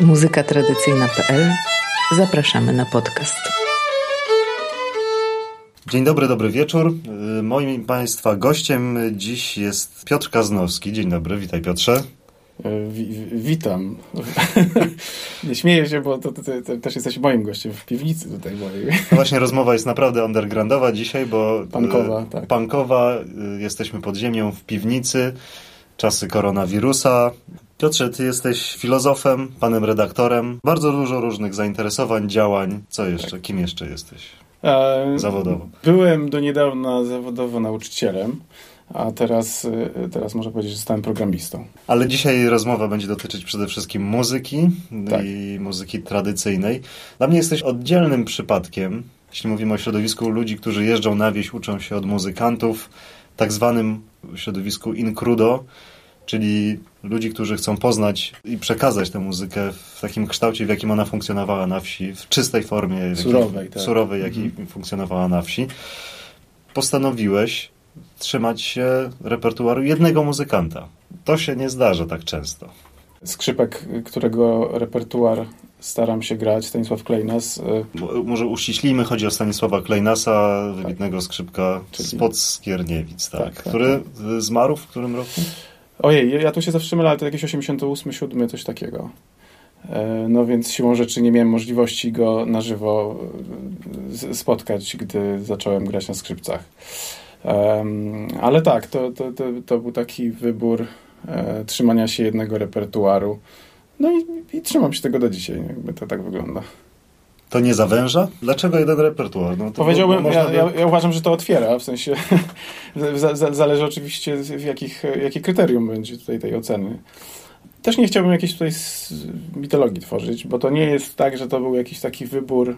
muzykatradycyjna.pl Zapraszamy na podcast. Dzień dobry, dobry wieczór. Y, moim Państwa gościem dziś jest Piotr Kaznowski. Dzień dobry, witaj Piotrze. Y, wi witam. Nie śmieję się, bo to, to, to, też jesteś moim gościem w piwnicy tutaj mojej. No właśnie rozmowa jest naprawdę undergroundowa dzisiaj, bo... Pankowa, tak. Pankowa, jesteśmy pod ziemią w piwnicy, czasy koronawirusa. Piotrze, ty jesteś filozofem, panem redaktorem, bardzo dużo różnych zainteresowań, działań. Co jeszcze? Tak. Kim jeszcze jesteś? E, zawodowo. Byłem do niedawna zawodowo nauczycielem, a teraz, e, teraz można powiedzieć, że zostałem programistą. Ale dzisiaj rozmowa będzie dotyczyć przede wszystkim muzyki tak. i muzyki tradycyjnej. Dla mnie jesteś oddzielnym przypadkiem, jeśli mówimy o środowisku ludzi, którzy jeżdżą na wieś, uczą się od muzykantów, tak zwanym środowisku incrudo, czyli ludzi, którzy chcą poznać i przekazać tę muzykę w takim kształcie, w jakim ona funkcjonowała na wsi, w czystej formie, surowej, tak. surowej jakiej mhm. funkcjonowała na wsi. Postanowiłeś trzymać się repertuaru jednego muzykanta. To się nie zdarza tak często. Skrzypek, którego repertuar staram się grać, Stanisław Klejnas. Y, może uściślimy, chodzi o Stanisława Klejnasa, wybitnego tak. skrzypka Czyli... spod Skierniewic, tak, tak, tak który tak. zmarł w którym roku? Ojej, ja tu się zawsze ale to jakieś 88, 7, coś takiego. E, no więc siłą rzeczy nie miałem możliwości go na żywo e, spotkać, gdy zacząłem grać na skrzypcach. Ale tak, to, to, to, to był taki wybór e, trzymania się jednego repertuaru. No i, i trzymam się tego do dzisiaj, jakby to tak wygląda. To nie zawęża? Dlaczego jeden repertuar? No Powiedziałbym, ja, ja, ja, uważam, że to otwiera, w sensie zależy oczywiście w jakich, jakie kryterium będzie tutaj tej oceny. Też nie chciałbym jakiejś tutaj mitologii tworzyć, bo to nie jest tak, że to był jakiś taki wybór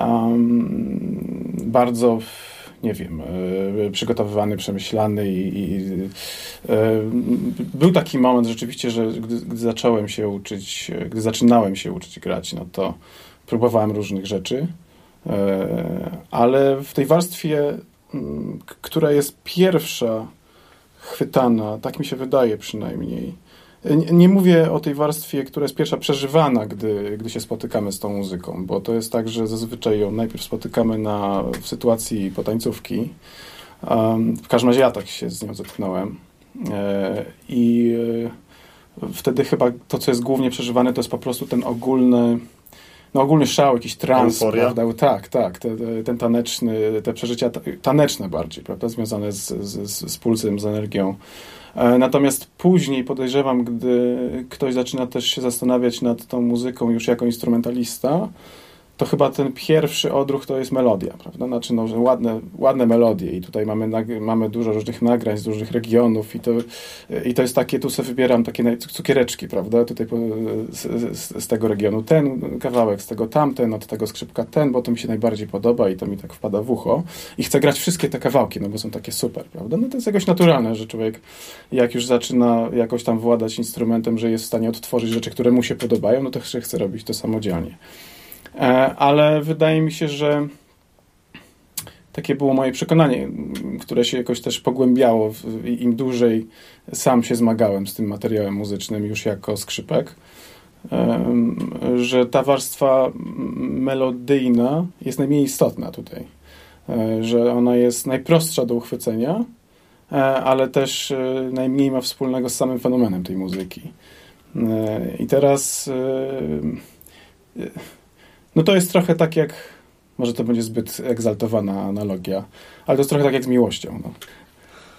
um, bardzo nie wiem, e, przygotowywany, przemyślany i, i e, był taki moment rzeczywiście, że gdy, gdy, zacząłem się uczyć, gdy zaczynałem się uczyć grać, no to próbowałem różnych rzeczy, e, ale w tej warstwie, która jest pierwsza chwytana, tak mi się wydaje przynajmniej, nie mówię o tej warstwie, która jest pierwsza przeżywana, gdy, gdy się spotykamy z tą muzyką, bo to jest tak, że zazwyczaj ją najpierw spotykamy na, w sytuacji potańcówki. W każdym razie ja tak się z nią zetknąłem. E, I e, wtedy chyba to, co jest głównie przeżywane, to jest po prostu ten ogólny no ogólny szał, jakiś trans, Euforia. prawda? Tak, tak, te, te, ten taneczny, te przeżycia taneczne bardziej, prawda, związane z, z, z pulsem, z energią. E, natomiast później podejrzewam, gdy ktoś zaczyna też się zastanawiać nad tą muzyką już jako instrumentalista, to chyba ten pierwszy odruch to jest melodia, prawda? Znaczy, no, ładne, ładne melodie i tutaj mamy, mamy dużo różnych nagrań z różnych regionów i to, i to jest takie, tu sobie wybieram takie cukiereczki, prawda? Tutaj z, z, z, tego regionu ten kawałek, z tego tamten, od tego skrzypka ten, bo to mi się najbardziej podoba i to mi tak wpada w ucho i chcę grać wszystkie te kawałki, no bo są takie super, prawda? No to jest jakoś naturalne, że człowiek jak już zaczyna jakoś tam władać instrumentem, że jest w stanie odtworzyć rzeczy, które mu się podobają, no to chce robić to samodzielnie. E, ale wydaje mi się, że takie było moje przekonanie, które się jakoś też pogłębiało. Im dłużej sam się zmagałem z tym materiałem muzycznym, już jako skrzypek, że ta warstwa melodyjna jest najmniej istotna tutaj. E, że ona jest najprostsza do uchwycenia, e, ale też najmniej ma wspólnego z samym fenomenem tej muzyki. I teraz no to jest trochę tak jak, może to będzie zbyt egzaltowana analogia, ale to jest trochę tak jak z miłością. No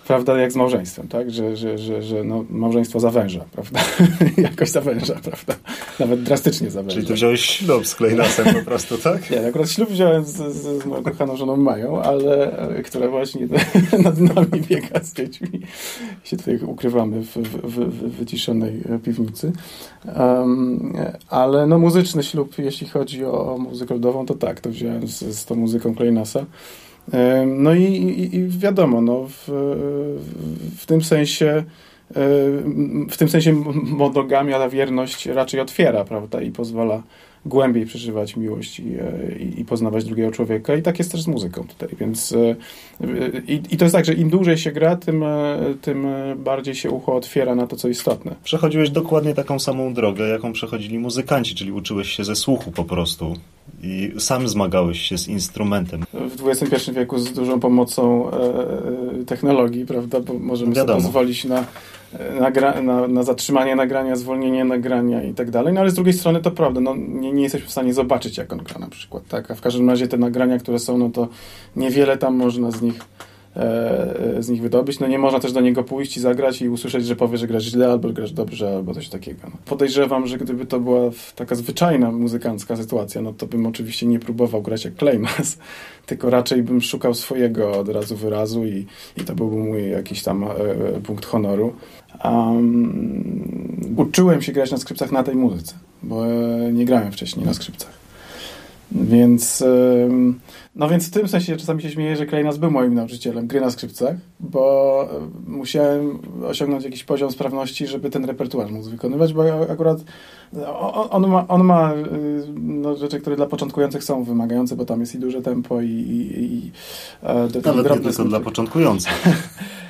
prawda, jak z małżeństwem, tak? Że, że, że, że no, małżeństwo zawęża, prawda? Jakoś zawęża, prawda? Nawet drastycznie zawęża. Czyli ty wziąłeś ślub z Klejnasem po prostu, tak? Nie, akurat ślub wziąłem z, z, z moją kochaną żoną Mają, ale e, która właśnie nad nami biega z dziećmi. się tutaj ukrywamy w, w, w, wyciszonej piwnicy. Um, ale no muzyczny ślub, jeśli chodzi o, o muzykę rodową, to tak, to wziąłem z, z tą muzyką Klejnasa. No i, i, wiadomo, no, w, w tym sensie w tym sensie monogamia, ta wierność raczej otwiera, prawda, i pozwala głębiej przeżywać miłość i, e, i, i, poznawać drugiego człowieka. I tak jest też z muzyką tutaj. Więc e, i, i, to jest tak, że im dłużej się gra, tym, e, tym bardziej się ucho otwiera na to, co istotne. Przechodziłeś dokładnie taką samą drogę, jaką przechodzili muzykanci, czyli uczyłeś się ze słuchu po prostu i sam zmagałeś się z instrumentem. W XXI wieku z dużą pomocą e, technologii, prawda, bo możemy Wiadomo. sobie pozwolić na nagra- na, na, zatrzymanie nagrania, zwolnienie nagrania i tak dalej. No ale z drugiej strony to prawda, no, nie, nie jesteśmy w stanie zobaczyć, jak on gra na przykład. Tak? A w każdym razie te nagrania, które są, no to niewiele tam można z nich z nich wydobyć. No nie można też do niego pójść i zagrać i usłyszeć, że powie, że grasz źle albo grasz dobrze, albo coś takiego. No. Podejrzewam, że gdyby to była taka zwyczajna muzykancka sytuacja, no to bym oczywiście nie próbował grać jak Claymas, tylko raczej bym szukał swojego od razu wyrazu i, i to byłby mój jakiś tam e, punkt honoru. Um, uczyłem się grać na skrzypcach na tej muzyce, bo nie grałem wcześniej na skrzypcach. Więc, no więc w tym sensie czasami się śmieję, że Klejnas był moim nauczycielem gry na skrzypcach, bo musiałem osiągnąć jakiś poziom sprawności, żeby ten repertuar móc wykonywać, bo akurat on ma, on ma y, no, rzeczy, które dla początkujących są wymagające, bo tam jest i duże tempo i... i, i e, Nawet nie tylko dla początkujących.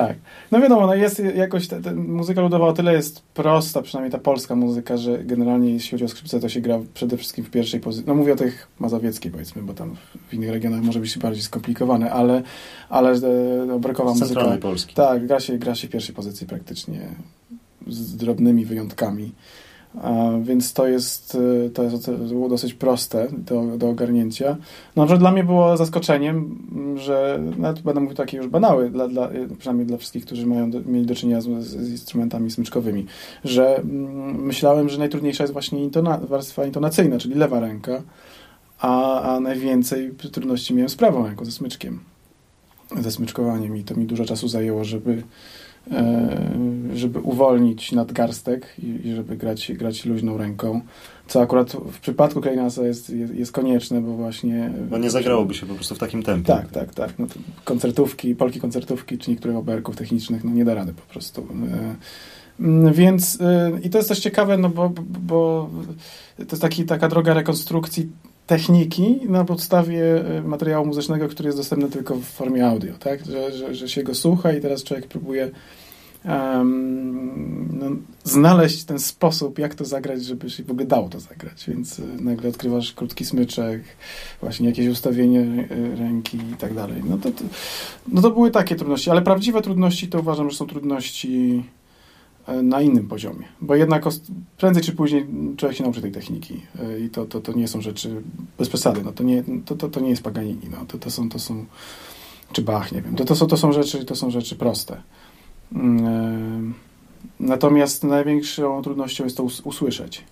Tak. No wiadomo, no jest jakoś, ta, ta muzyka ludowa o tyle jest prosta, przynajmniej ta polska muzyka, że generalnie jeśli chodzi o skrzypce, to się gra przede wszystkim w pierwszej pozycji. No mówię o tych mazowieckiej powiedzmy, bo tam w innych regionach może być bardziej skomplikowane, ale, ale no, brekowa muzyka... Polski. Tak, gra się, gra się w pierwszej pozycji praktycznie z drobnymi wyjątkami. Więc to jest, y, to jest było dosyć proste do, do ogarnięcia. No, że dla mnie było zaskoczeniem, że nawet będę mówił takie już banały, dla, dla, y, przynajmniej dla wszystkich, którzy mają mieli do czynienia z, z, instrumentami smyczkowymi, że mm, myślałem, że najtrudniejsza jest właśnie intona, warstwa intonacyjna, czyli lewa ręka, a, a najwięcej trudności miałem z prawą ręką, ze smyczkiem, ze smyczkowaniem i to mi dużo czasu zajęło, żeby żeby uwolnić nadgarstek i, żeby grać, grać luźną ręką. Co akurat w przypadku Kleinasa jest, jest, jest, konieczne, bo właśnie... No nie zagrałoby się po prostu w takim tempie. Tak, tak, tak. No koncertówki, polki koncertówki, czy niektórych oberków technicznych, no nie da rady po prostu. E, więc e, i to jest też ciekawe, no bo, bo to jest taki, taka droga rekonstrukcji techniki na podstawie materiału muzycznego, który jest dostępny tylko w formie audio, tak? Że, że, że się go słucha i teraz człowiek próbuje um, no, znaleźć ten sposób, jak to zagrać, żeby się w ogóle dało to zagrać. Więc y, nagle odkrywasz krótki smyczek, właśnie jakieś ustawienie ręki i tak dalej. No to, to, no to były takie trudności, ale prawdziwe trudności to uważam, że są trudności e, na innym poziomie, bo jednak prędzej czy później człowiek się nauczy tej techniki e, i to, to, to nie są rzeczy bez przesady, no to, nie, to, to, to nie jest Paganini, no to, to, są, to są czy Bach, nie wiem, to, to, są, to, są rzeczy, to są rzeczy proste. Mm, natomiast największą trudnością jest to usłyszeć.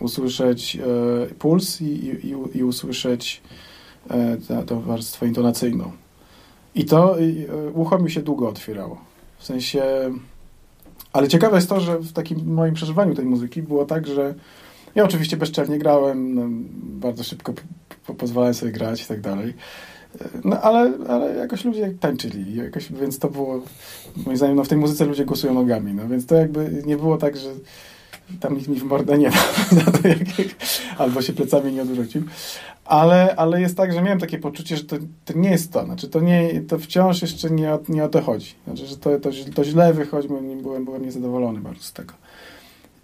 Usłyszeć e, puls i, i, i usłyszeć e, tę warstwę intonacyjną. I to e, ucho mi się długo otwierało. W sensie... Ale ciekawe jest to, że w takim moim przeżywaniu tej muzyki było tak, że ja oczywiście bezczelnie grałem, no, bardzo szybko pozwalałem sobie grać i tak dalej. No ale, ale jakoś ludzie tańczyli, jakoś, więc to było, moim zdaniem, no, w tej muzyce ludzie głosują nogami, no więc to jakby nie było tak, że tam nikt mi w mordę nie dał, albo się plecami nie odwrócił, ale, ale jest tak, że miałem takie poczucie, że to, to nie jest to, znaczy to, nie, to wciąż jeszcze nie o, nie o to chodzi, znaczy, że to, to, to źle wychodzi, byłem, byłem niezadowolony bardzo z tego.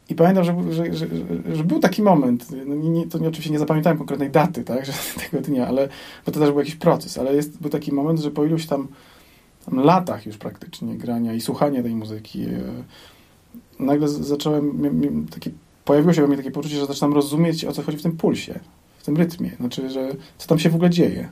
I pamiętam, że, że, że, że, był taki moment, no nie, to nie, oczywiście nie zapamiętałem konkretnej daty tak, że tego dnia, ale, bo to też był jakiś proces, ale jest, był taki moment, że po iluś tam, tam latach już praktycznie grania i słuchania tej muzyki, e, nagle zacząłem, taki, pojawiło się we mnie takie poczucie, że zaczynam rozumieć, o co chodzi w tym pulsie, w tym rytmie, znaczy, że co tam się w ogóle dzieje.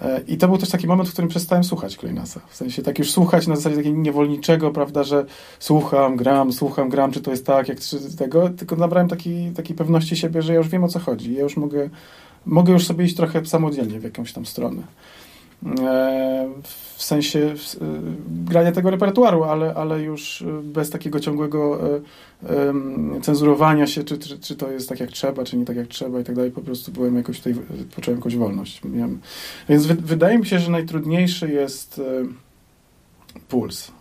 E, I to był też taki moment, w którym przestałem słuchać Kleinasa. W sensie tak już słuchać na zasadzie takiego niewolniczego, prawda, że słucham, gram, słucham, gram, czy to jest tak, jak czy tego, tylko nabrałem takiej, takiej pewności siebie, że ja już wiem o co chodzi. Ja już mogę, mogę już sobie iść trochę samodzielnie w jakąś tam stronę. E, w sensie e, grania tego repertuaru, ale, ale już bez takiego ciągłego cenzurowania się, czy, czy, czy to jest tak jak trzeba, czy nie tak jak trzeba i tak dalej. Po prostu byłem jakoś tutaj, poczułem jakąś wolność. Więc wydaje mi się, że najtrudniejszy jest e, puls.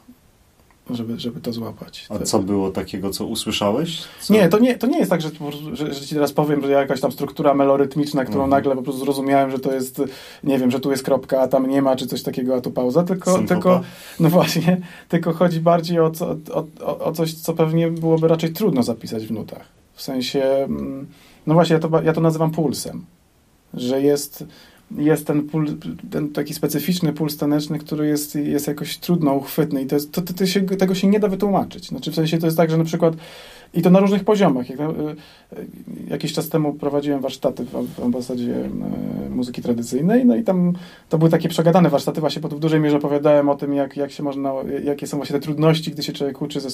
Żeby, żeby to złapać. A to... co było takiego, co usłyszałeś? Co? Nie, to nie, to nie jest tak, że, że, że ci teraz powiem, że jakaś tam struktura melorytmiczna, którą mhm. nagle po prostu zrozumiałem, że to jest, nie wiem, że tu jest kropka, a tam nie ma, czy coś takiego, a tu pauza, tylko, tylko no właśnie, tylko chodzi bardziej o, co, o, o, o coś, co pewnie byłoby raczej trudno zapisać w nutach. W sensie, mm, no właśnie, ja to, ja to nazywam pulsem, że jest jest ten, pul, ten taki specyficzny puls taneczny, który jest, jest jakoś trudno uchwytny i to, jest, to, to, to się, tego się nie da wytłumaczyć. Znaczy w sensie to jest tak, że na przykład i to na różnych poziomach. Jak, y, jakiś czas temu prowadziłem warsztaty w, ambasadzie y, muzyki tradycyjnej, no i tam to były takie przegadane warsztaty, właśnie bo w dużej mierze opowiadałem o tym, jak, jak się można, jakie są właśnie te trudności, gdy się człowiek uczy ze,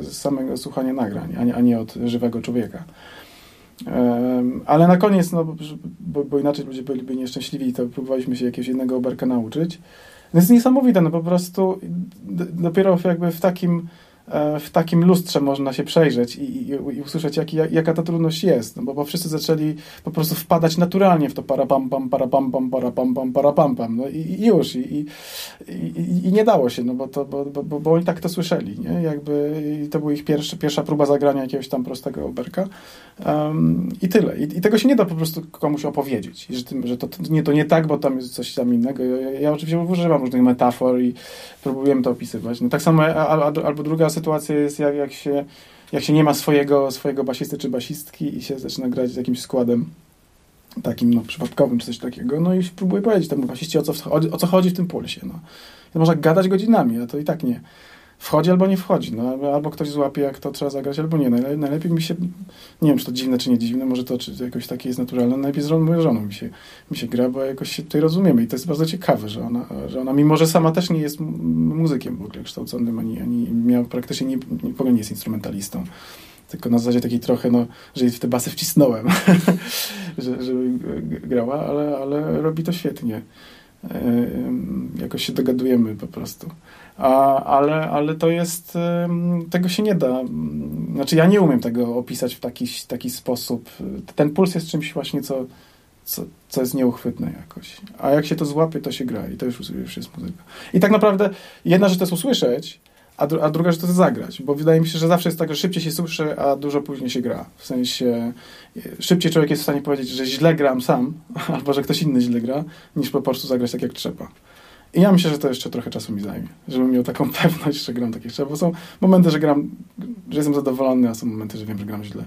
ze samego słuchania nagrań, a nie, a nie od żywego człowieka. Ale na koniec, no, bo, bo, inaczej ludzie byliby nieszczęśliwi, to próbowaliśmy się jakiegoś jednego oberka nauczyć. To jest niesamowite, no po prostu dopiero jakby w takim w takim lustrze można się przejrzeć i, i, i usłyszeć, jaki, jaka ta trudność jest. No bo, bo wszyscy zaczęli po prostu wpadać naturalnie w to parapam pam, parapam pam, parapam pam, parapam pam. No i, i już. I, i, nie dało się, no bo, to, bo, bo, bo oni tak to słyszeli. Nie? Jakby, to była ich pierwsza, pierwsza próba zagrania jakiegoś tam prostego oberka. Um, I tyle. I, tego się nie da po prostu komuś opowiedzieć. Że, tym, że to, nie, to nie tak, bo tam jest coś tam innego. Ja, ja oczywiście używam różnych metafor i próbujemy to opisywać. No tak samo, a, a, albo druga sytuacja jest, jak, jak, się, jak się nie ma swojego, swojego basisty czy basistki i się zaczyna grać z jakimś składem takim no, przypadkowym czy coś takiego, no i próbuję powiedzieć temu basiście, o co, o co chodzi w tym pulsie. No. można gadać godzinami, a to i tak nie wchodzi albo nie wchodzi. No, albo ktoś złapie, jak to trzeba zagrać, albo nie. Najlepiej, najlepiej mi się, nie wiem, czy to dziwne, czy nie dziwne, może to czy jakoś takie jest naturalne, najlepiej z moją żoną mi się, mi się gra, bo jakoś się tutaj rozumiemy i to jest bardzo ciekawe, że ona, że ona mimo że sama też nie jest muzykiem w ogóle kształconym, ani, ani miała praktycznie nie, w ogóle nie jest instrumentalistą tylko na zasadzie takiej trochę, no, że w te basy wcisnąłem, że, żeby grała, ale, ale robi to świetnie. Jakoś się dogadujemy po prostu. A, ale, ale to jest, tego się nie da. Znaczy ja nie umiem tego opisać w taki, taki sposób. Ten puls jest czymś właśnie, co, co, co jest nieuchwytne jakoś. A jak się to złapie, to się gra i to już, już jest muzyka. I tak naprawdę jedna rzecz to jest usłyszeć, a, dru a druga rzecz to jest zagrać, bo wydaje mi się, że zawsze jest tak, że szybciej się słyszy, a dużo później się gra. W sensie szybciej człowiek jest w stanie powiedzieć, że źle gram sam, albo że ktoś inny źle gra, niż po prostu zagrać tak jak trzeba. I ja myślę, że to jeszcze trochę czasu mi zajmie, żebym miał taką pewność, że gram tak trzeba, bo są momenty, że gram, że jestem zadowolony, a są momenty, że wiem, że gram źle.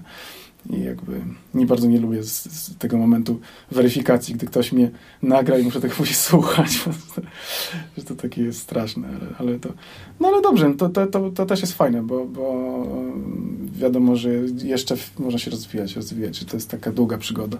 I jakby nie bardzo nie lubię z, z tego momentu weryfikacji, gdy ktoś mnie nagra i muszę tego później słuchać. że to takie jest straszne, ale, ale to. No ale dobrze, to, to, to, to też jest fajne, bo, bo wiadomo, że jeszcze można się rozwijać, rozwijać, to jest taka długa przygoda.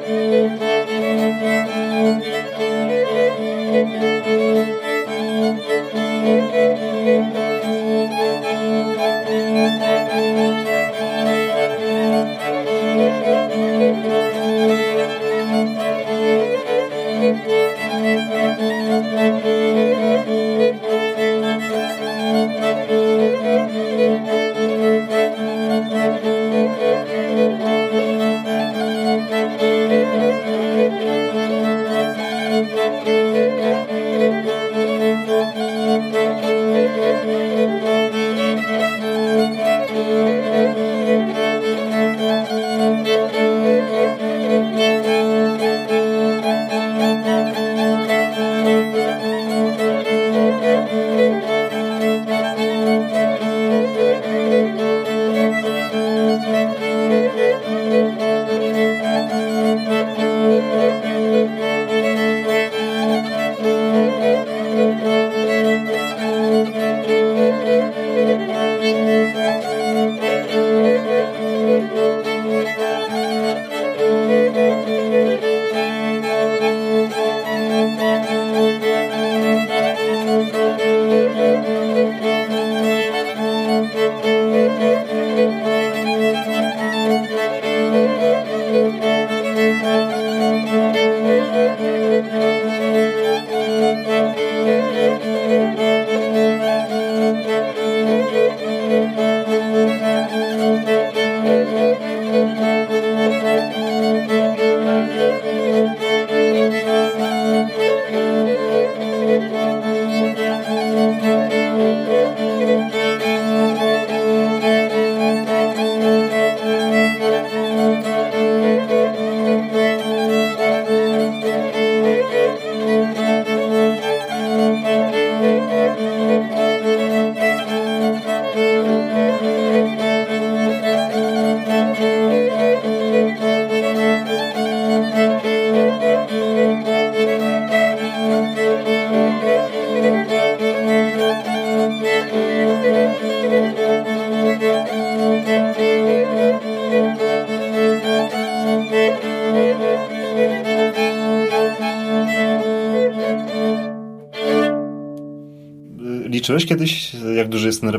Música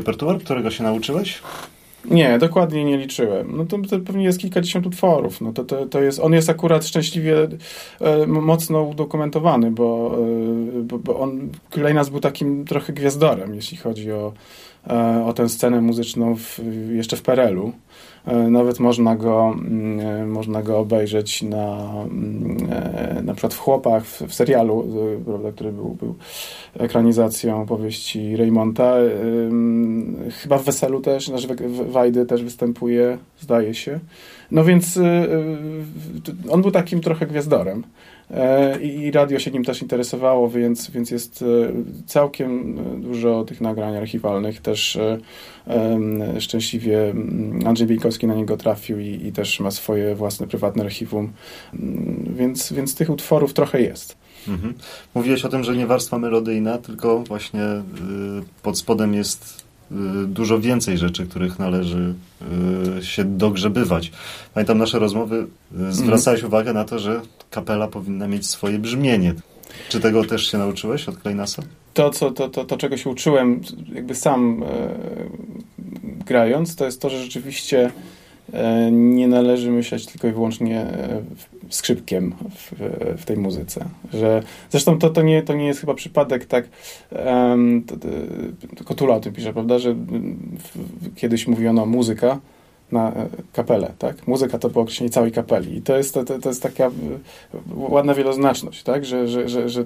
repertuar, którego się nauczyłeś? Nie, dokładnie nie liczyłem. No to, to pewnie jest kilkadziesiąt utworów. No to, to, to jest, on jest akurat szczęśliwie e, mocno udokumentowany, bo, e, bo, bo on, Klejnas był takim trochę gwiazdorem, jeśli chodzi o, e, o tę scenę muzyczną w, jeszcze w Perelu. E, nawet można go, mm, e, można go obejrzeć na, mm, e, na przykład w Chłopach, w, w serialu, prawda, który był, był ekranizacją powieści Raymonta. Chyba w Weselu też, znaczy Wajdy też występuje, zdaje się. No więc on był takim trochę gwiazdorem. E, i radio się nim też interesowało, więc, więc jest e, całkiem dużo tych nagrań archiwalnych. Też e, szczęśliwie mm, Andrzej Bieńkowski na niego trafił i, i też ma swoje własne prywatne archiwum, mm, więc, więc tych utworów trochę jest. Mhm. Mówiłeś o tym, że nie warstwa melodyjna, tylko właśnie pod spodem jest Y, dużo więcej rzeczy, których należy y, się dogrzebywać. Pamiętam nasze rozmowy, y, zwracałeś mm. uwagę na to, że kapela powinna mieć swoje brzmienie. Czy tego też się nauczyłeś od Kleinasa? To, co, to, to, to czego się uczyłem jakby sam e, grając, to jest to, że rzeczywiście e, nie należy myśleć tylko i wyłącznie e, skrzypkiem w, w, tej muzyce. Że, zresztą to, to, nie, to nie jest chyba przypadek, tak to, to, Kotula o tym pisze, prawda, że w, kiedyś mówiono muzyka na e, kapelę, tak? Muzyka to było określenie całej kapeli i to jest, to, to jest taka ładna wieloznaczność, tak? Że, że, że, że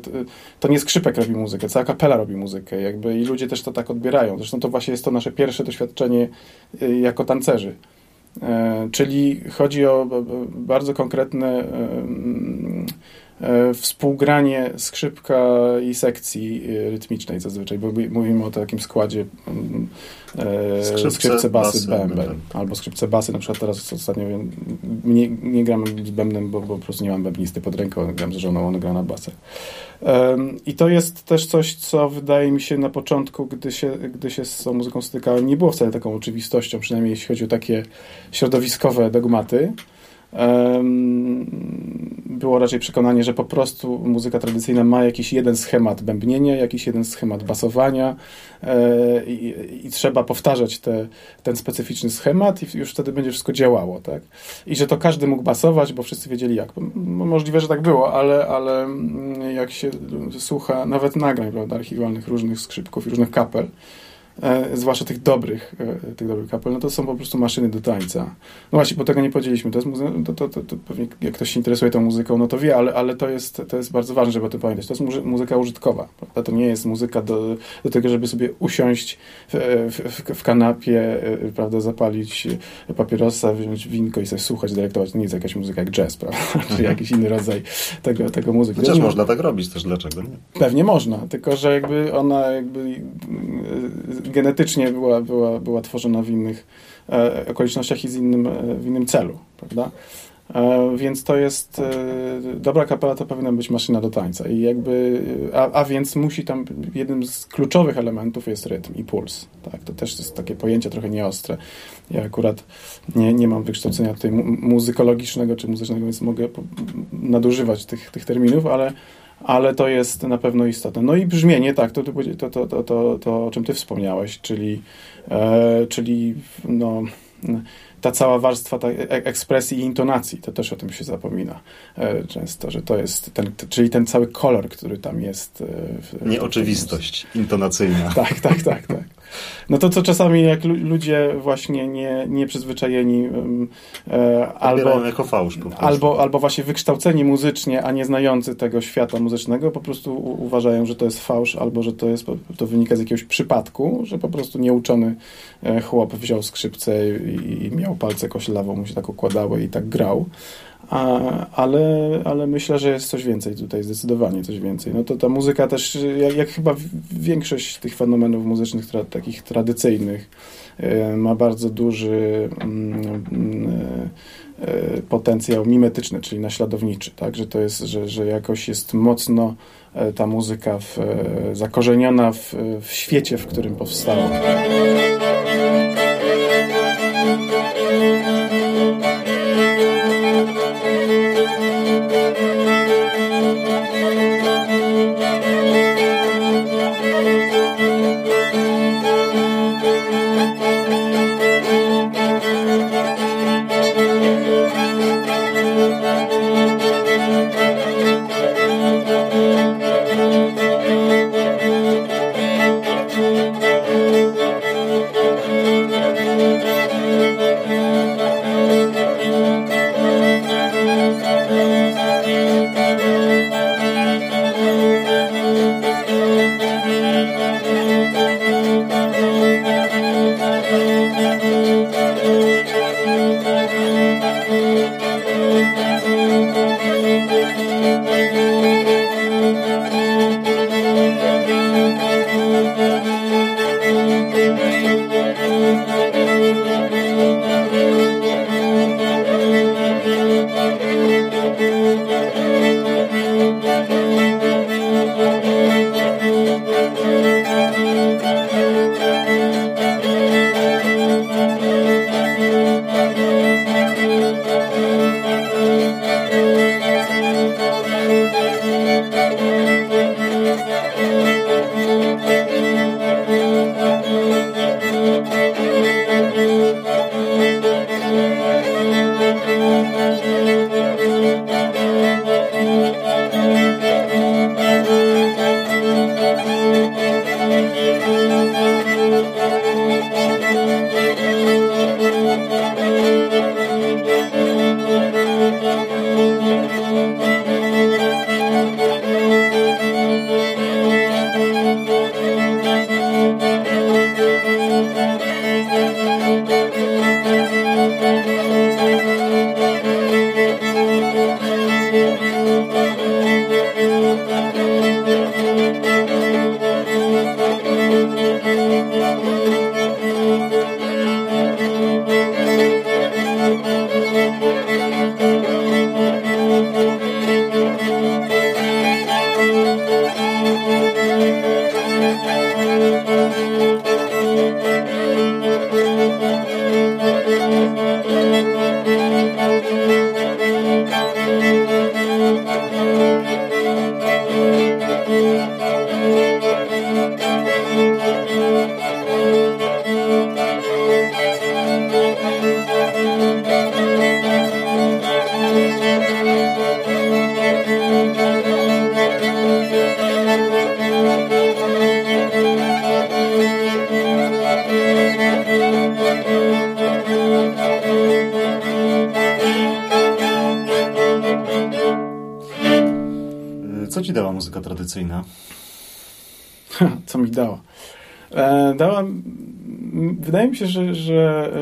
to nie skrzypek robi muzykę, cała kapela robi muzykę jakby i ludzie też to tak odbierają. Zresztą to właśnie jest to nasze pierwsze doświadczenie e, jako tancerzy E, czyli chodzi o bardzo konkretne e, współgranie skrzypka i sekcji e, rytmniej zazwyczaj, bo mówimy o takim składzie skrzypce, skrzypce basy, bęben. Albo skrzypce basy, na przykład teraz ostatnio nie, nie gram z bębnem, bo, bo po prostu nie mam bębnisty pod ręką, gram z żoną, on gra na basach. I to jest też coś, co wydaje mi się na początku, gdy się, gdy się z tą muzyką stykałem, nie było wcale taką oczywistością, przynajmniej jeśli chodzi o takie środowiskowe dogmaty było raczej przekonanie, że po prostu muzyka tradycyjna ma jakiś jeden schemat bębnienia, jakiś jeden schemat basowania e, i, trzeba powtarzać te, ten specyficzny schemat i już wtedy będzie wszystko działało, tak? I że to każdy mógł basować, bo wszyscy wiedzieli jak. Możliwe, że tak było, ale, ale mm, jak się słucha nawet nagrań, prawda, archiwalnych różnych skrzypków i różnych kapel, e, zwłaszcza tych dobrych, e, tych dobrych kapel, no to są po prostu maszyny do tańca. No właśnie, bo tego nie powiedzieliśmy. To jest muzy- to, to, to, to, pewnie jak ktoś się interesuje tą muzyką, no to wie, ale, ale to, jest, to jest bardzo ważne, żeby o tym pamiętać. To jest muzy- muzyka użytkowa. Prawda? To nie jest muzyka do, do tego, żeby sobie usiąść w, w, w kanapie, e, prawda, zapalić papierosa, wziąć winko i sobie słuchać, delektować. To nie jest jakaś muzyka jak jazz, prawda? Czy mhm. jakiś inny rodzaj tego, tego muzyki. Chociaż no, można tak robić też, dlaczego nie? Pewnie można, tylko że jakby ona jakby genetycznie była, była, była tworzona w innych e, okolicznościach i z innym, e, w innym celu, prawda? E, więc to jest dobra kapela to powinna być maszyna do tańca i jakby, a, a, więc musi tam, jednym z kluczowych elementów jest rytm i puls, tak, to też jest takie pojęcie trochę nieostre. Ja akurat nie, nie mam wykształcenia tutaj muzykologicznego czy muzycznego, więc mogę nadużywać tych, tych terminów, ale ale to jest na pewno istotne. No i brzmienie, tak, to, to, to, to, to, to o czym ty wspomniałeś, czyli, e, czyli no, ta cała warstwa ta e, ekspresji i intonacji, to też o tym się zapomina e, często, że to jest ten, czyli ten cały kolor, który tam jest. E, w, Nieoczywistość w intonacyjna. Tak, tak, tak, tak. No to co czasami jak ludzie właśnie nie, nieprzyzwyczajeni e, albo, jako fałsz albo, albo właśnie wykształceni muzycznie, a nie znający tego świata muzycznego, po prostu uważają, że to jest fałsz, albo że to, jest, to wynika z jakiegoś przypadku, że po prostu nieuczony chłop wziął skrzypce i, i miał palce koślawo, mu się tak układały i tak grał. A, ale, ale myślę, że jest coś więcej tutaj, zdecydowanie coś więcej. No to ta muzyka też, jak, jak chyba większość tych fenomenów muzycznych, tra, takich tradycyjnych, e, ma bardzo duży mm, e, potencjał mimetyczny, czyli naśladowniczy, tak, że to jest, że, że jakoś jest mocno e, ta muzyka w, zakorzeniona w, w świecie, w którym powstała. Dała muzyka tradycyjna? Co mi dała? E, dała, wydaje mi się, że, że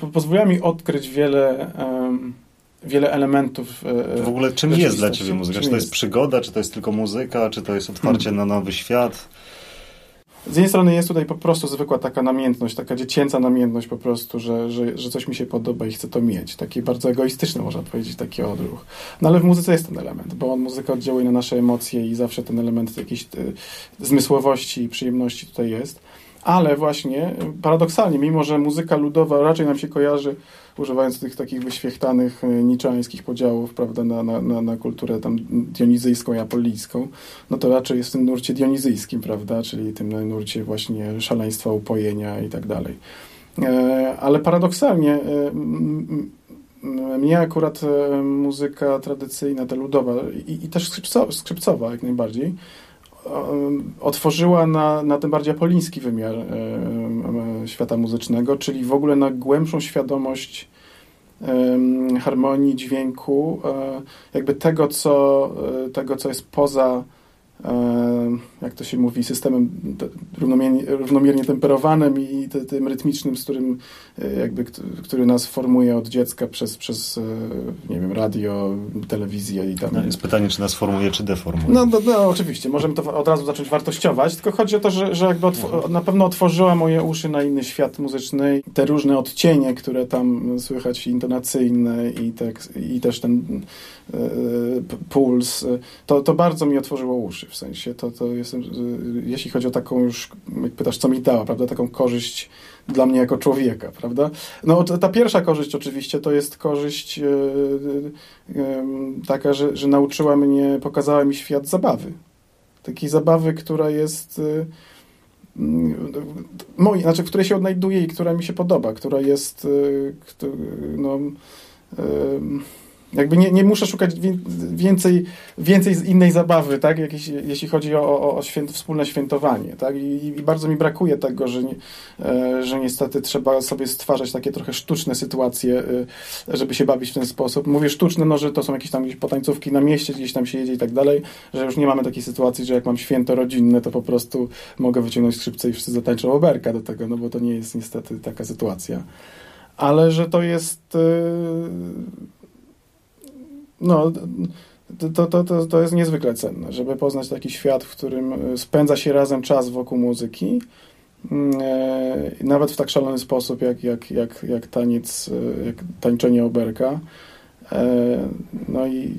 e, pozwoliła mi odkryć wiele, e, wiele elementów. E, w ogóle czym jest dla ciebie muzyka? Czy to jest, jest przygoda, czy to jest tylko muzyka, czy to jest otwarcie hmm. na nowy świat? Z jednej strony jest tutaj po prostu zwykła taka namiętność, taka dziecięca namiętność po prostu, że, że, że coś mi się podoba i chcę to mieć. Taki bardzo egoistyczny, można powiedzieć, taki odruch. No ale w muzyce jest ten element, bo muzyka oddziałuje na nasze emocje i zawsze ten element jakiejś y, zmysłowości i przyjemności tutaj jest. Ale właśnie paradoksalnie, mimo że muzyka ludowa raczej nam się kojarzy, używając tych takich wyświechtanych e, niczańskich podziałów, prawda, na, na, na, kulturę tam dionizyjską i apolijską, no to raczej jest w tym nurcie dionizyjskim, prawda, czyli tym nurcie właśnie szaleństwa, upojenia i tak dalej. E, ale paradoksalnie e, mnie akurat muzyka tradycyjna, ta ludowa i, i też skrzypcowa, skrzypcowa jak najbardziej, otworzyła na, na ten bardziej apoliński wymiar świata muzycznego, czyli w ogóle na głębszą świadomość harmonii, dźwięku, e, jakby tego, co, tego, co jest poza jak to się mówi, systemem równomiernie, równomiernie temperowanym i tym rytmicznym, z którym jakby, który nas formuje od dziecka przez, przez nie wiem, radio, telewizję i tam. No jest pytanie, czy nas formuje, czy deformuje. No, no, no oczywiście, możemy to od razu zacząć wartościować, tylko chodzi o to, że, że jakby mhm. na pewno otworzyła moje uszy na inny świat muzyczny. Te różne odcienie, które tam słychać, intonacyjne i, tak, i też ten e, puls, to, to bardzo mi otworzyło uszy, w sensie to, to jestem, jeśli chodzi o taką już, jak pytasz, co mi dała, prawda, taką korzyść dla mnie jako człowieka, prawda? No ta pierwsza korzyść oczywiście to jest korzyść e, e, taka, że, że nauczyła mnie, pokazała mi świat zabawy. Takiej zabawy, która jest moi, znaczy, w której się odnajduję i która mi się podoba, która jest no, jakby nie, nie muszę szukać więcej, więcej innej zabawy, tak? Jakieś, jeśli chodzi o, o, o święt, wspólne świętowanie. Tak? I, I, bardzo mi brakuje tego, że, nie, e, że niestety trzeba sobie stwarzać takie trochę sztuczne sytuacje, e, żeby się bawić w ten sposób. Mówię sztuczne, no, że to są jakieś tam gdzieś potańcówki na mieście, gdzieś tam się jedzie i tak dalej, że już nie mamy takiej sytuacji, że jak mam święto rodzinne, to po prostu mogę wyciągnąć skrzypce i wszyscy zatańczą oberka do tego, no bo to nie jest niestety taka sytuacja. Ale że to jest... Yy no, to, to, to, to jest niezwykle cenne, żeby poznać taki świat, w którym e, spędza się razem czas wokół muzyki, mm, e, nawet w tak szalony sposób, jak, jak, jak, jak taniec, e, jak tańczenie oberka. No i,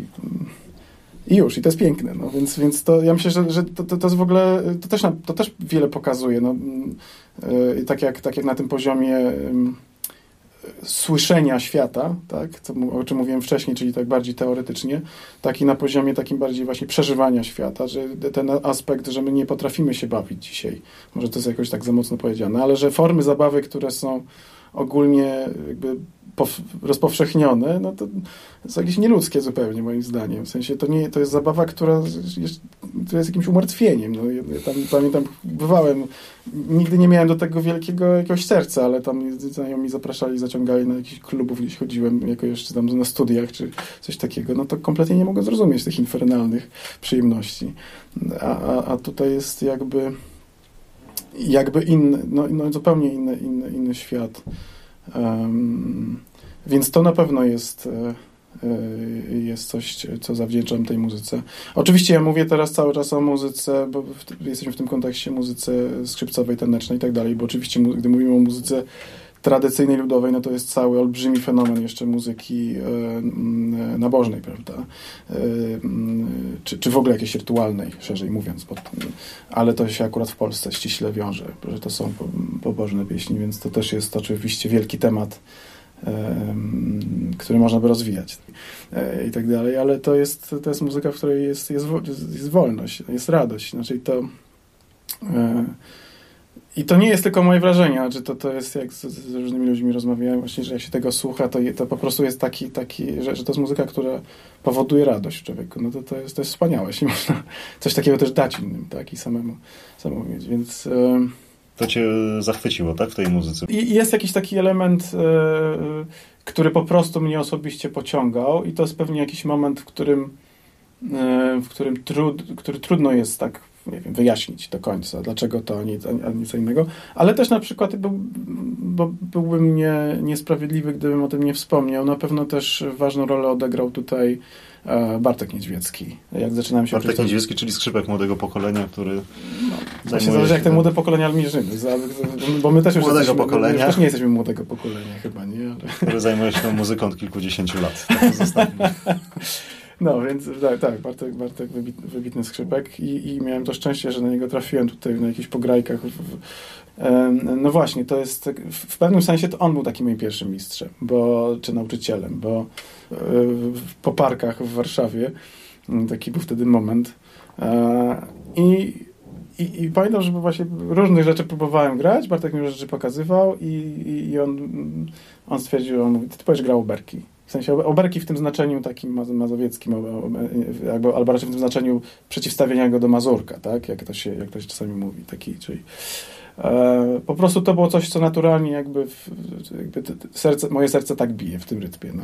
i już, i to jest piękne. No, więc, więc to ja myślę, że, że to, to, to jest w ogóle, to też, to też wiele pokazuje. No, mm, tak, jak, tak jak na tym poziomie słyszenia świata, tak, co, o czym mówiłem wcześniej, czyli tak bardziej teoretycznie, tak i na poziomie takim bardziej właśnie przeżywania świata, że ten aspekt, że my nie potrafimy się bawić dzisiaj, może to jest jakoś tak za mocno powiedziane, ale że formy zabawy, które są ogólnie jakby rozpowszechnione, no to jest jakieś nieludzkie zupełnie moim zdaniem. W sensie to, nie, to jest zabawa, która jest, jest jakimś umartwieniem. No, ja tam, pamiętam, bywałem, nigdy nie miałem do tego wielkiego jakiegoś serca, ale tam znajomi zapraszali, zaciągali na jakichś klubów, gdzieś chodziłem jako jeszcze tam na studiach, czy coś takiego, no to kompletnie nie mogę zrozumieć tych infernalnych przyjemności. A, a, a tutaj jest jakby jakby inny, no, no zupełnie inny, inny, inny świat. Więc to na pewno jest, e, e, jest coś, co zawdzięczam tej muzyce. Oczywiście ja mówię teraz cały czas o muzyce, bo w, jesteśmy w tym kontekście muzyce skrzypcowej, tanecznej i tak dalej, bo oczywiście gdy mówimy o muzyce tradycyjnej ludowej, no to jest cały olbrzymi fenomen jeszcze muzyki e, nabożnej, prawda? E, czy, czy w ogóle jakiejś rytualnej, szerzej mówiąc. Bo, ale to się akurat w Polsce ściśle wiąże, że to są pobożne pieśni, więc to też jest oczywiście wielki temat, e, który można by rozwijać i tak dalej, ale to jest, to jest muzyka, w której jest, jest, jest wolność, jest radość. Znaczy to i to nie jest tylko moje wrażenie, znaczy to, to jest jak z, z, różnymi ludźmi rozmawiałem właśnie, że jak się tego słucha, to, to po prostu jest taki, taki że, że to jest muzyka, która powoduje radość w człowieku. No to, to, jest, to jest wspaniałe, jeśli można coś takiego też dać innym, tak, i samemu, samemu mieć, więc... Yy... To cię zachwyciło, tak, w tej muzyce? I jest jakiś taki element, yy, który po prostu mnie osobiście pociągał i to jest pewnie jakiś moment, w którym w którym trud, który trudno jest tak nie wiem, wyjaśnić do końca, dlaczego to, a nie, a nie co innego. Ale też na przykład, był, bo byłbym nie, niesprawiedliwy, gdybym o tym nie wspomniał. Na pewno też ważną rolę odegrał tutaj e, Bartek Niedźwiecki. Jak zaczynałem się Bartek Niedźwiecki, czyli skrzypek młodego pokolenia, który. No, właśnie zależy, jak te młode pokolenia mierzymy. Bo my też już, młodego jesteśmy, pokolenia. My też nie jesteśmy młodego pokolenia, chyba, nie? Ale... Który zajmuje się muzyką od kilkudziesięciu lat. Tak No, więc tak, tak Bartek, Bartek wybit, wybitny skrzypek i, i miałem to szczęście, że na niego trafiłem tutaj na jakichś pograjkach. No właśnie, to jest, w pewnym sensie to on był takim moim pierwszym mistrzem, bo, czy nauczycielem, bo e, po parkach w Warszawie, taki był wtedy moment e, i i, I pamiętam, że właśnie różnych rzeczy próbowałem grać, Bartek mi rzeczy pokazywał i, i, i on, on stwierdził, on mówi, ty powiesz grał oberki. W sensie oberki w tym znaczeniu takim mazowieckim, albo raczej w tym znaczeniu przeciwstawienia go do Mazurka, tak? Jak to się, jak to się czasami mówi. Taki, czyli, e, po prostu to było coś, co naturalnie jakby, w, jakby serce, moje serce tak bije w tym rytmie. No.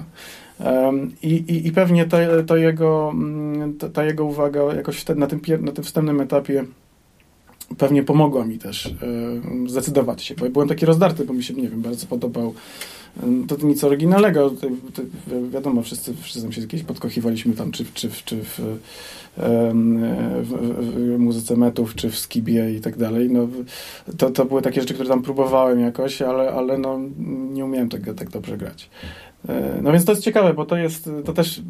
E, i, i, pewnie ta, ta, jego, mm, ta, jego uwaga jakoś na, tym, na tym wstępnym etapie pewnie pomogła mi też e, zdecydować się, bo byłem taki rozdarty, bo mi się, nie wiem, bardzo podobał to, to nic oryginalnego. Wiadomo, wszyscy, wszyscy się kiedyś podkochiwaliśmy tam, czy, czy, czy w, w, w, muzyce metów, czy w skibie i tak dalej. No, to, to były takie rzeczy, które tam próbowałem jakoś, ale, ale no, nie umiałem tego tak dobrze grać. E, no więc to jest ciekawe, bo to jest, to też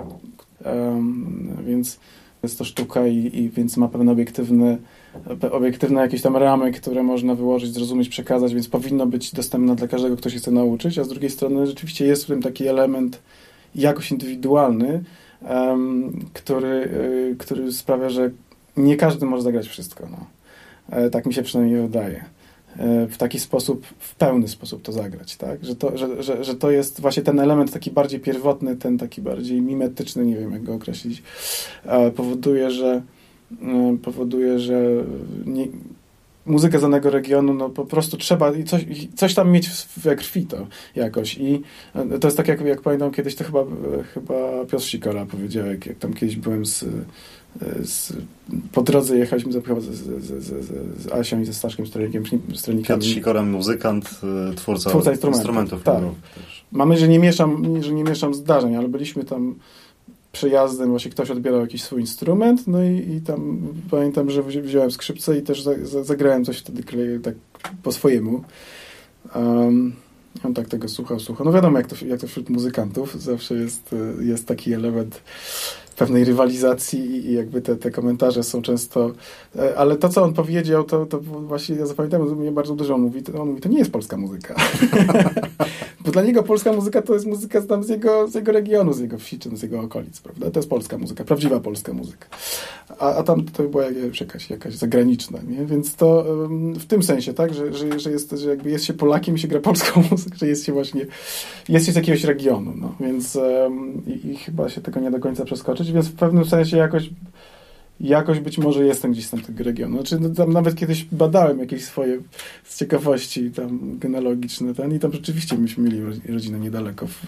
um, więc jest to sztuka i, i więc ma pewne obiektywne obiektywne jakieś tam ramy, które można wyłożyć, zrozumieć, przekazać, więc powinno być dostępne dla każdego, kto się chce nauczyć, a z drugiej strony rzeczywiście jest w tym taki element jakoś indywidualny, który, y, który sprawia, że nie każdy może zagrać wszystko. No. E, tak mi się przynajmniej wydaje. E, w taki sposób, w pełny sposób to zagrać, tak? Że to, że, że, że to jest właśnie ten element taki bardziej pierwotny, ten taki bardziej mimetyczny, nie wiem jak go określić, e, powoduje, że powoduje, że nie, muzykę z danego regionu, no po prostu trzeba coś, coś tam mieć we krwi to jakoś. I y, to jest tak, jak, jak pamiętam kiedyś, to chyba, chyba Piotr Sikora powiedział, jak, jak tam kiedyś byłem z, z, po drodze jechaliśmy z, z, z, z Asią i ze Staszkiem Stronikiem. Piotr Sikora, muzykant, y, twórca, twórca instrumentów. instrumentów tak. Mamy, że nie, mieszam, że nie mieszam zdarzeń, ale byliśmy tam przejazdem właśnie ktoś odbierał jakiś swój instrument, no i, i tam pamiętam, że wziąłem skrzypce i też za, za, zagrałem coś wtedy tak po swojemu. Um, on tak tego słuchał, słuchał. No wiadomo, jak to, jak to wśród muzykantów zawsze jest, jest taki element pewnej rywalizacji i jakby te, te komentarze są często... E, ale to, co on powiedział, to, to właśnie ja zapamiętałem, mnie bardzo dużo mówi. On mówi, to nie jest polska muzyka. Bo dla niego polska muzyka to jest muzyka tam z jego, z jego regionu, z jego wsi, czy z jego okolic, prawda? To jest polska muzyka, prawdziwa polska muzyka. A, a tam to była jakaś, jakaś zagraniczna, nie? Więc to w tym sensie, tak? Że, że, że, jest, że jakby jest się Polakiem i się gra polską muzykę, że jest się właśnie, jest się z jakiegoś regionu, no. Więc um, i, i chyba się tego nie do końca przeskoczyć, więc w pewnym sensie jakoś jakoś być może jestem gdzieś z tamtego regionu. Znaczy, no, tam nawet kiedyś badałem jakieś swoje z ciekawości tam genealogiczne ten, i tam rzeczywiście myśmy mieli rodzinę niedaleko w,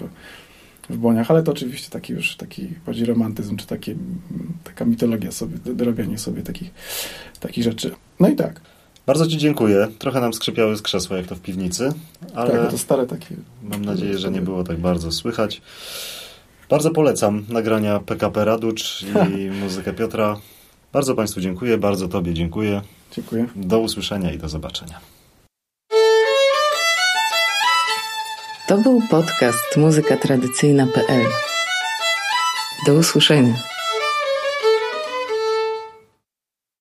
w Boniach, ale to oczywiście taki już taki bardziej romantyzm, czy takie, taka mitologia sobie, dorobianie sobie takich, takich rzeczy. No i tak. Bardzo Ci dziękuję. Trochę nam skrzypiały z krzesła, jak to w piwnicy, ale tak, to stare takie. Mam nadzieję, że nie było tak bardzo słychać. Bardzo polecam nagrania PKP Raducz i muzykę Piotra. Bardzo Państwu dziękuję, bardzo Tobie dziękuję. Dziękuję. Do usłyszenia i do zobaczenia. To był podcast muzykatradycyjna.pl. Do usłyszenia.